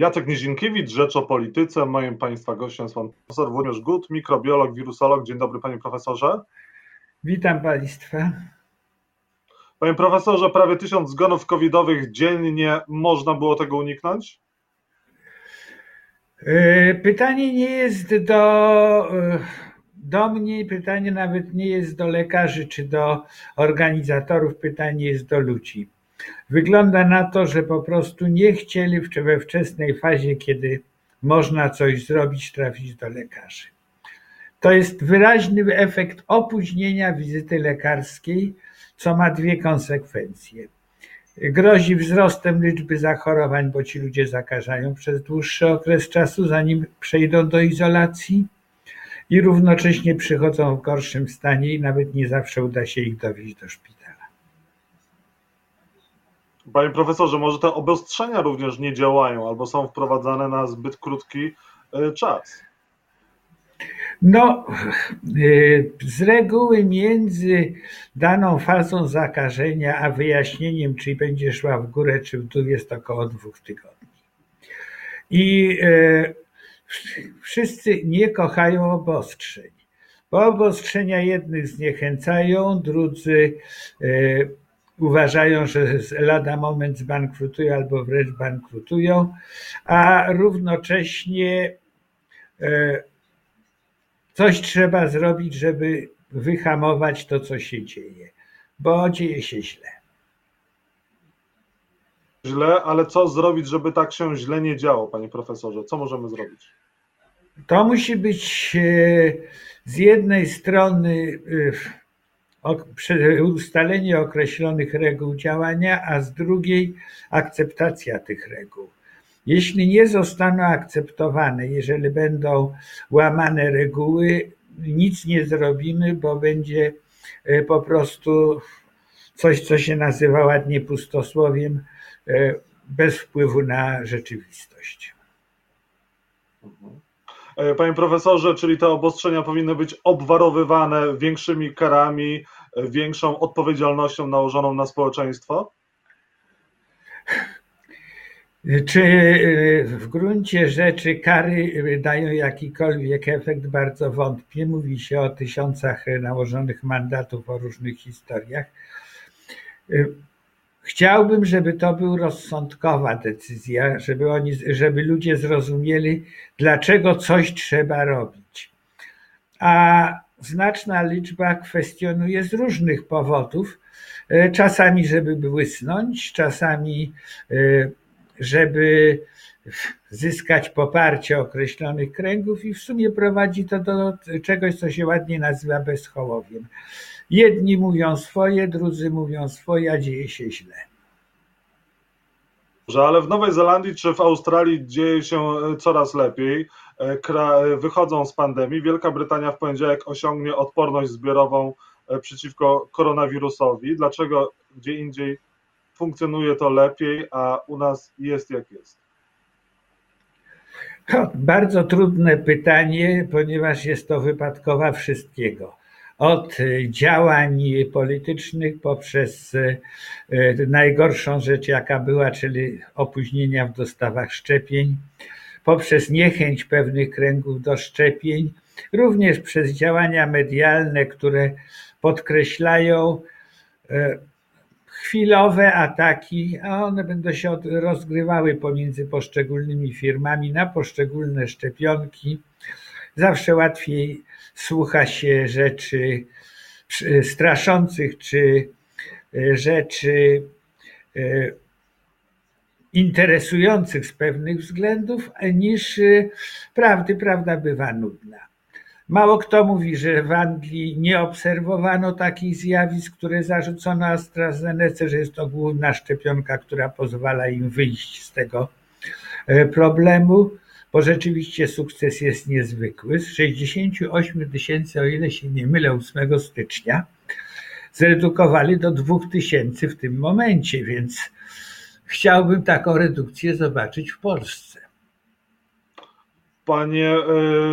Jacek Nizinkiewicz, Rzecz o Polityce. Moim Państwa gościem jest Pan Profesor Włodzimierz Gut, mikrobiolog, wirusolog. Dzień dobry Panie Profesorze. Witam Państwa. Panie Profesorze, prawie tysiąc zgonów covidowych dziennie. Można było tego uniknąć? E, pytanie nie jest do, e, do mnie, pytanie nawet nie jest do lekarzy czy do organizatorów, pytanie jest do ludzi. Wygląda na to, że po prostu nie chcieli we wczesnej fazie, kiedy można coś zrobić, trafić do lekarzy. To jest wyraźny efekt opóźnienia wizyty lekarskiej, co ma dwie konsekwencje. Grozi wzrostem liczby zachorowań, bo ci ludzie zakażają przez dłuższy okres czasu, zanim przejdą do izolacji i równocześnie przychodzą w gorszym stanie i nawet nie zawsze uda się ich dowieść do szpitala. Panie profesorze, może te obostrzenia również nie działają albo są wprowadzane na zbyt krótki e, czas? No, e, z reguły między daną fazą zakażenia a wyjaśnieniem, czy będzie szła w górę, czy w dół, jest około dwóch tygodni. I e, wszyscy nie kochają obostrzeń, bo obostrzenia jednych zniechęcają, drudzy uważają, że lada moment zbankrutują albo wręcz bankrutują, a równocześnie e, coś trzeba zrobić, żeby wyhamować to, co się dzieje, bo dzieje się źle. Źle, ale co zrobić, żeby tak się źle nie działo, panie profesorze? Co możemy zrobić? To musi być e, z jednej strony e, ustalenie określonych reguł działania, a z drugiej akceptacja tych reguł. Jeśli nie zostaną akceptowane, jeżeli będą łamane reguły, nic nie zrobimy, bo będzie e, po prostu coś, co się nazywa ładnie pustosłowiem, e, bez wpływu na rzeczywistość. Mhm. E, panie profesorze, czyli te obostrzenia powinny być obwarowywane większymi karami, e, większą odpowiedzialnością nałożoną na społeczeństwo? Czy e, w gruncie rzeczy kary dają jakikolwiek efekt? Bardzo wątpię. Mówi się o tysiącach nałożonych mandatów, o różnych historiach. Chciałbym, żeby to była rozsądkowa decyzja, żeby, oni, żeby ludzie zrozumieli, dlaczego coś trzeba robić. A znaczna liczba kwestionuje z różnych powodów. E, czasami, żeby błysnąć, czasami, e, żeby zyskać poparcie określonych kręgów, i w sumie prowadzi to do czegoś, co się ładnie nazywa bezchołowiem. Jedni mówią swoje, drudzy mówią swoje, a dzieje się źle. Ale w Nowej Zelandii czy w Australii dzieje się e, coraz lepiej. E, e, wychodzą z pandemii. Wielka Brytania w poniedziałek osiągnie odporność zbiorową przeciwko koronawirusowi. Dlaczego gdzie indziej funkcjonuje to lepiej, a u nas jest jak jest? To bardzo trudne pytanie, ponieważ jest to wypadkowa wszystkiego od działań politycznych poprzez e, najgorszą rzecz, jaka była, czyli opóźnienia w dostawach szczepień, poprzez niechęć pewnych kręgów do szczepień, również przez działania medialne, które podkreślają e, chwilowe ataki, a one będą się rozgrywały pomiędzy poszczególnymi firmami na poszczególne szczepionki. Zawsze łatwiej słucha się rzeczy straszących czy e, rzeczy e, interesujących z pewnych względów, niż e, prawdy. Prawda bywa nudna. Mało kto mówi, że w Anglii nie obserwowano takich zjawisk, które zarzucono AstraZeneca, że jest to główna szczepionka, która pozwala im wyjść z tego problemu bo rzeczywiście sukces jest niezwykły. Z 68 tysięcy, o ile się nie mylę, 8 stycznia, zredukowali do 2 tysięcy w tym momencie, więc chciałbym taką redukcję zobaczyć w Polsce. Panie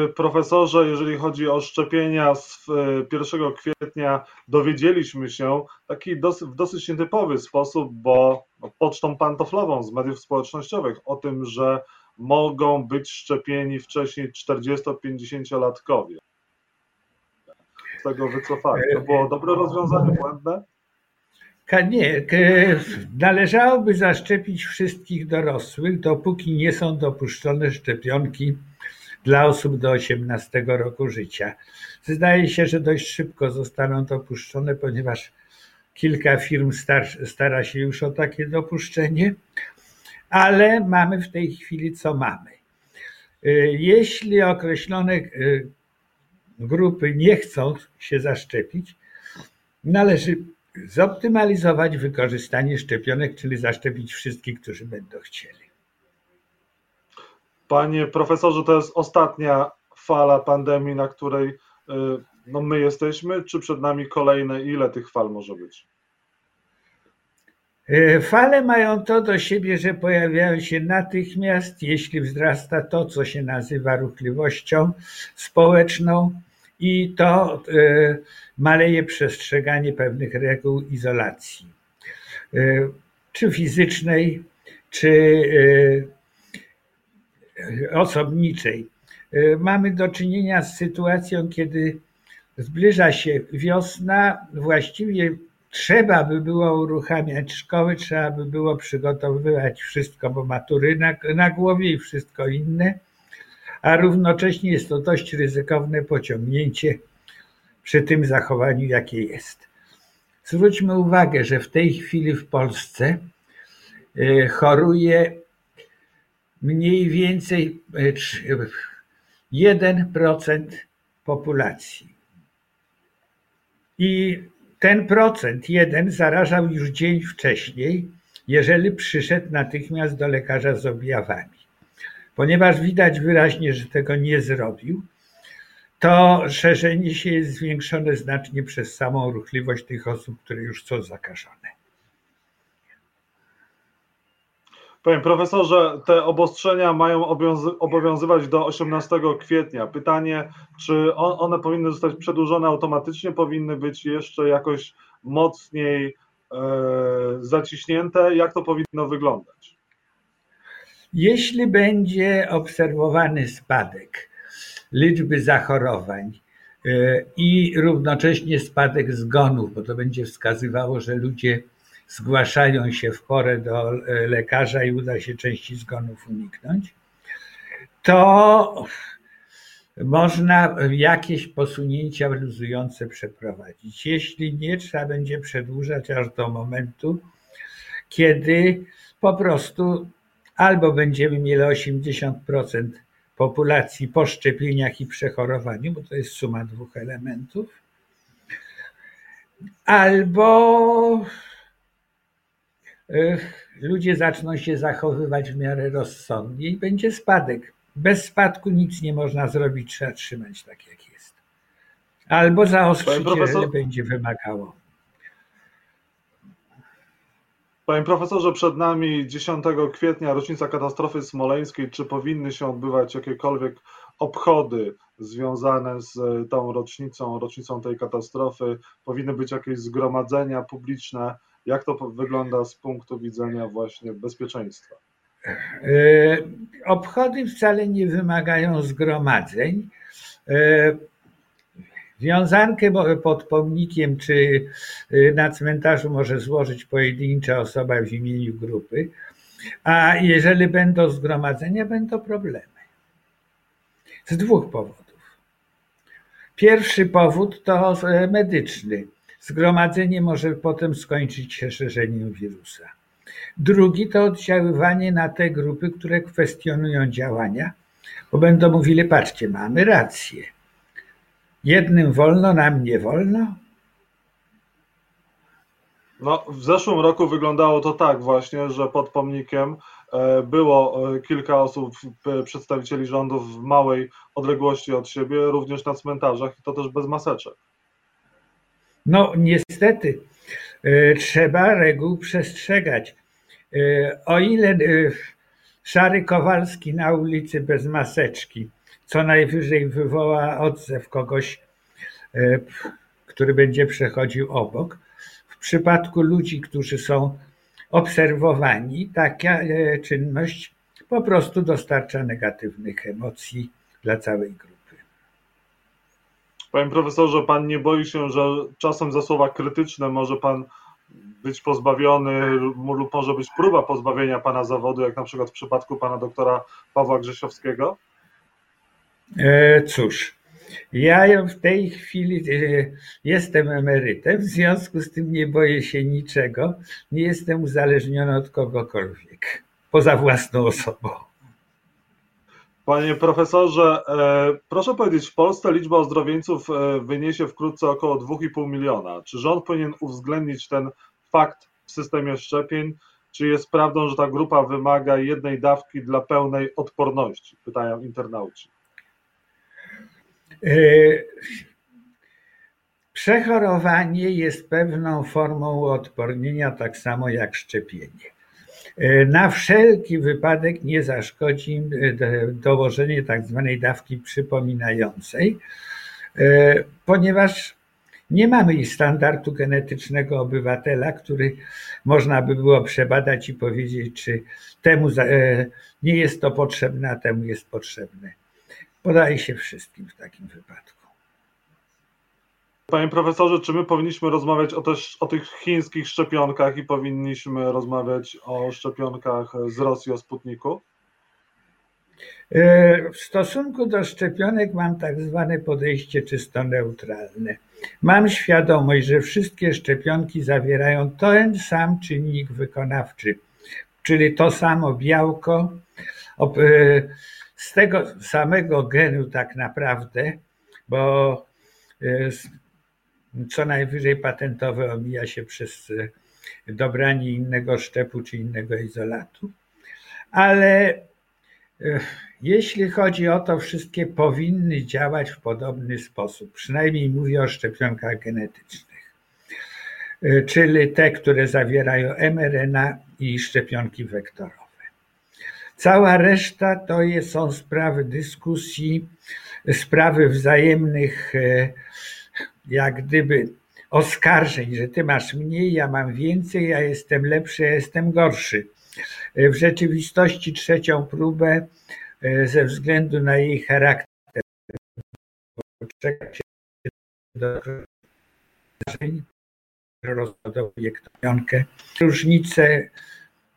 y, profesorze, jeżeli chodzi o szczepienia z 1 y, kwietnia, dowiedzieliśmy się taki w dosyć nietypowy sposób, bo pocztą pantoflową z mediów społecznościowych o tym, że mogą być szczepieni wcześniej 40-50-latkowie. Z tego wycofali. To było dobre rozwiązanie, błędne? Nie, należałoby zaszczepić wszystkich dorosłych, dopóki nie są dopuszczone szczepionki dla osób do 18 roku życia. Zdaje się, że dość szybko zostaną dopuszczone, ponieważ kilka firm stara się już o takie dopuszczenie, ale mamy w tej chwili co mamy. Y, jeśli określone y, grupy nie chcą się zaszczepić, należy zoptymalizować wykorzystanie szczepionek, czyli zaszczepić wszystkich, którzy będą chcieli. Panie profesorze, to jest ostatnia fala pandemii, na której y, no my jesteśmy, czy przed nami kolejne? Ile tych fal może być? Y, fale mają to do siebie, że pojawiają się natychmiast, jeśli wzrasta to, co się nazywa ruchliwością społeczną, i to y, maleje przestrzeganie pewnych reguł izolacji, czy fizycznej, czy osobniczej. E, mamy do czynienia z sytuacją, kiedy zbliża się wiosna, właściwie trzeba by było uruchamiać szkoły, trzeba by było przygotowywać wszystko, bo matury na, na głowie i wszystko inne, a równocześnie jest to dość ryzykowne pociągnięcie przy tym zachowaniu, jakie jest. Zwróćmy uwagę, że w tej chwili w Polsce e, choruje mniej więcej 1% e, populacji. I ten procent jeden zarażał już dzień wcześniej, jeżeli przyszedł natychmiast do lekarza z objawami. Ponieważ widać wyraźnie, że tego nie zrobił, to szerzenie się jest zwiększone znacznie przez samą ruchliwość tych osób, które już są zakażone. Panie profesorze, te obostrzenia mają obowiązywać do 18 kwietnia. Pytanie, czy one powinny zostać przedłużone automatycznie, powinny być jeszcze jakoś mocniej e, zaciśnięte? Jak to powinno wyglądać? Jeśli będzie obserwowany spadek liczby zachorowań e, i równocześnie spadek zgonów, bo to będzie wskazywało, że ludzie zgłaszają się w porę do e, lekarza i uda się części zgonów uniknąć, to można jakieś posunięcia luzujące przeprowadzić. Jeśli nie, trzeba będzie przedłużać aż do momentu, kiedy po prostu albo będziemy mieli 80% populacji po szczepieniach i przechorowaniu, bo to jest suma dwóch elementów, albo ludzie zaczną się zachowywać w miarę rozsądnie i będzie spadek. Bez spadku nic nie można zrobić, trzeba trzymać tak jak jest. Albo zaostrzyć, profesor... będzie wymagało. Panie profesorze, przed nami 10 kwietnia rocznica katastrofy smoleńskiej. Czy powinny się odbywać jakiekolwiek obchody związane z tą rocznicą, rocznicą tej katastrofy? Powinny być jakieś zgromadzenia publiczne? Jak to wygląda z punktu widzenia właśnie bezpieczeństwa? E, obchody wcale nie wymagają zgromadzeń. E, wiązankę pod pomnikiem czy e, na cmentarzu może złożyć pojedyncza osoba w imieniu grupy, a jeżeli będą zgromadzenia, będą problemy. Z dwóch powodów. Pierwszy powód to medyczny. Zgromadzenie może potem skończyć się szerzeniem wirusa. Drugi to oddziaływanie na te grupy, które kwestionują działania, bo będą mówili, patrzcie, mamy rację. Jednym wolno, nam nie wolno. No, w zeszłym roku wyglądało to tak właśnie, że pod pomnikiem e, było e, kilka osób, przedstawicieli rządów w małej odległości od siebie, również na cmentarzach i to też bez maseczek. No niestety e, trzeba reguł przestrzegać. E, o ile e, szary Kowalski na ulicy bez maseczki co najwyżej wywoła odzew kogoś, który będzie przechodził obok, w przypadku ludzi, którzy są obserwowani, taka czynność po prostu dostarcza negatywnych emocji dla całej grupy. Panie profesorze, pan nie boi się, że czasem za słowa krytyczne może pan być pozbawiony lub może być próba pozbawienia pana zawodu, jak na przykład w przypadku pana doktora Pawła Grzesiowskiego? E, cóż, ja w tej chwili e, jestem emerytem, w związku z tym nie boję się niczego. Nie jestem uzależniony od kogokolwiek, poza własną osobą. Panie profesorze, e, proszę powiedzieć, w Polsce liczba ozdrowieńców wyniesie wkrótce około 2,5 miliona. Czy rząd powinien uwzględnić ten fakt w systemie szczepień? Czy jest prawdą, że ta grupa wymaga jednej dawki dla pełnej odporności? Pytają internauci. E, przechorowanie jest pewną formą uodpornienia, tak samo jak szczepienie. E, na wszelki wypadek nie zaszkodzi e, dołożenie tak zwanej dawki przypominającej, ponieważ nie mamy standardu genetycznego obywatela, który można by było przebadać i powiedzieć, czy temu nie jest to potrzebne, a temu jest potrzebne. Podaje się wszystkim w takim wypadku. Panie profesorze, czy my powinniśmy rozmawiać o, też, o tych chińskich szczepionkach i powinniśmy rozmawiać o szczepionkach z Rosji, o Sputniku? E, w stosunku do szczepionek mam tak zwane podejście czysto neutralne. Mam świadomość, że wszystkie szczepionki zawierają ten sam czynnik wykonawczy, czyli to samo białko, e, z tego samego genu tak naprawdę, bo e, co najwyżej patentowe omija się przez e, dobranie innego szczepu czy innego izolatu. Ale e, jeśli chodzi o to, wszystkie powinny działać w podobny sposób. Przynajmniej mówię o szczepionkach genetycznych, czyli te, które zawierają mRNA i szczepionki wektorowe. Cała reszta to są sprawy dyskusji, sprawy wzajemnych, e, jak gdyby oskarżeń, że ty masz mniej, ja mam więcej, ja jestem lepszy, ja jestem gorszy. E, w rzeczywistości trzecią próbę e, ze względu na jej charakter czeka się do Różnice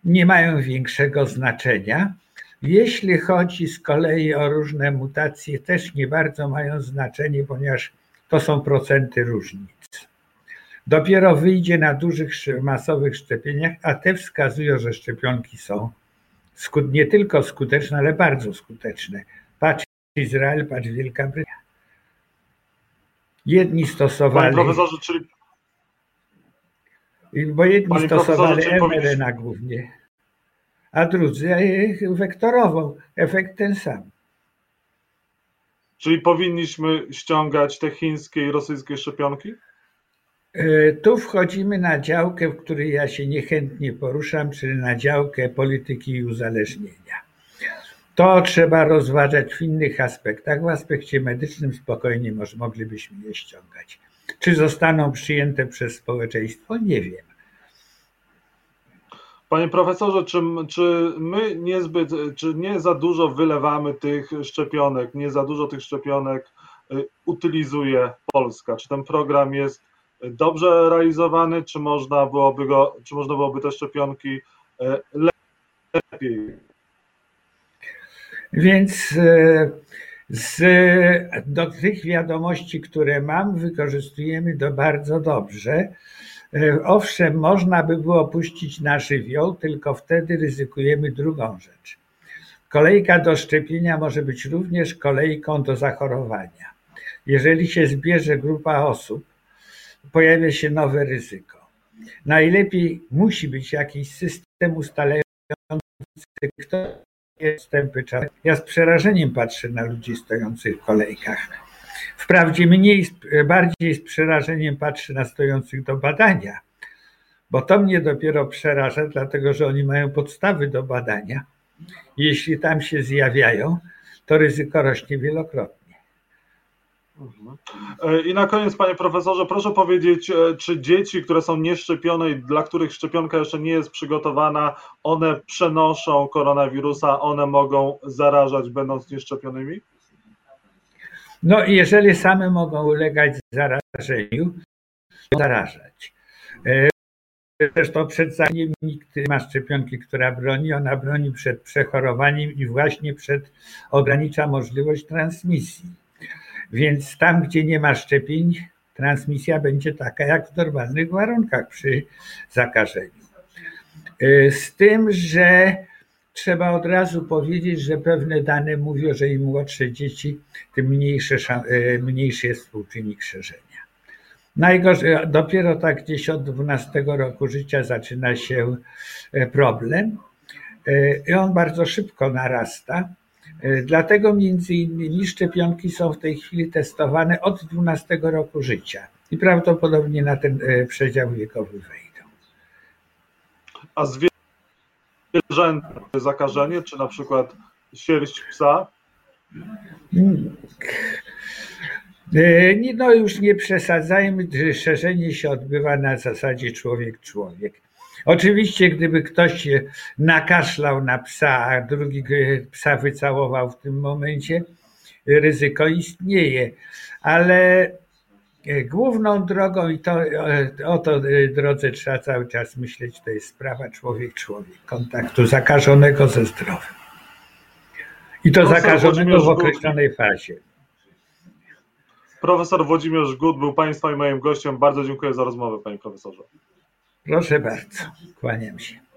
nie mają większego znaczenia. Jeśli chodzi z kolei o różne mutacje, też nie bardzo mają znaczenie, ponieważ to są procenty różnic. Dopiero wyjdzie na dużych masowych szczepieniach, a te wskazują, że szczepionki są nie tylko skuteczne, ale bardzo skuteczne. Patrz Izrael, patrz Wielka Brytania. Jedni stosowali. Panie profesorze, czyli bo jedni Panie stosowali mRNA głównie, a drudzy wektorową. Efekt ten sam. Czyli powinniśmy ściągać te chińskie i rosyjskie szczepionki? E, tu wchodzimy na działkę, w której ja się niechętnie poruszam, czyli na działkę polityki i uzależnienia. To trzeba rozważać w innych aspektach. W aspekcie medycznym spokojnie moglibyśmy je ściągać. Czy zostaną przyjęte przez społeczeństwo? Nie wiem. Panie profesorze, czy, czy my niezbyt, czy nie za dużo wylewamy tych szczepionek, nie za dużo tych szczepionek y, utylizuje Polska? Czy ten program jest dobrze realizowany, czy można byłoby, go, czy można byłoby te szczepionki y, lepiej? Więc y, z, do tych wiadomości, które mam, wykorzystujemy to bardzo dobrze. E, owszem, można by było puścić na żywioł, tylko wtedy ryzykujemy drugą rzecz. Kolejka do szczepienia może być również kolejką do zachorowania. Jeżeli się zbierze grupa osób, pojawia się nowe ryzyko. Najlepiej musi być jakiś system ustalający, kto wstępy czasu. Ja z przerażeniem patrzę na ludzi stojących w kolejkach. Wprawdzie mniej, bardziej z przerażeniem patrzę na stojących do badania, bo to mnie dopiero przeraża, dlatego że oni mają podstawy do badania. Jeśli tam się zjawiają, to ryzyko rośnie wielokrotnie. E, I na koniec, panie profesorze, proszę powiedzieć, e, czy dzieci, które są nieszczepione i dla których szczepionka jeszcze nie jest przygotowana, one przenoszą koronawirusa, one mogą zarażać, będąc nieszczepionymi? No, jeżeli same mogą ulegać zarażeniu, to zarażać. E, Zresztą przed zanim nikt ma szczepionki, która broni, ona broni przed przechorowaniem i właśnie przed ogranicza możliwość transmisji. Więc tam, gdzie nie ma szczepień, transmisja będzie taka jak w normalnych warunkach przy zakażeniu. E, z tym, że trzeba od razu powiedzieć, że pewne dane mówią, że im młodsze dzieci, tym mniejszy, e, mniejszy jest współczynnik szerzenia. Najgorzej, dopiero tak gdzieś od 12 roku życia zaczyna się e, problem i on bardzo szybko narasta. E, dlatego między innymi szczepionki są w tej chwili testowane od 12 roku życia i prawdopodobnie na ten e, przedział wiekowy wejdą. A zwierzęta zakażenie, czy na przykład sierść psa? Mm. E, no już nie przesadzajmy, szerzenie się odbywa na zasadzie człowiek-człowiek. Oczywiście, gdyby ktoś nakaszlał na psa, a drugi psa wycałował w tym momencie, ryzyko istnieje, ale główną drogą, i to, o to drodze trzeba cały czas myśleć, to jest sprawa człowiek-człowiek, kontaktu zakażonego ze zdrowym. I to zakażonego w określonej fazie. Profesor Włodzimierz Gut był Państwa i moim gościem. Bardzo dziękuję za rozmowę, Panie Profesorze. Proszę bardzo, kłaniam się.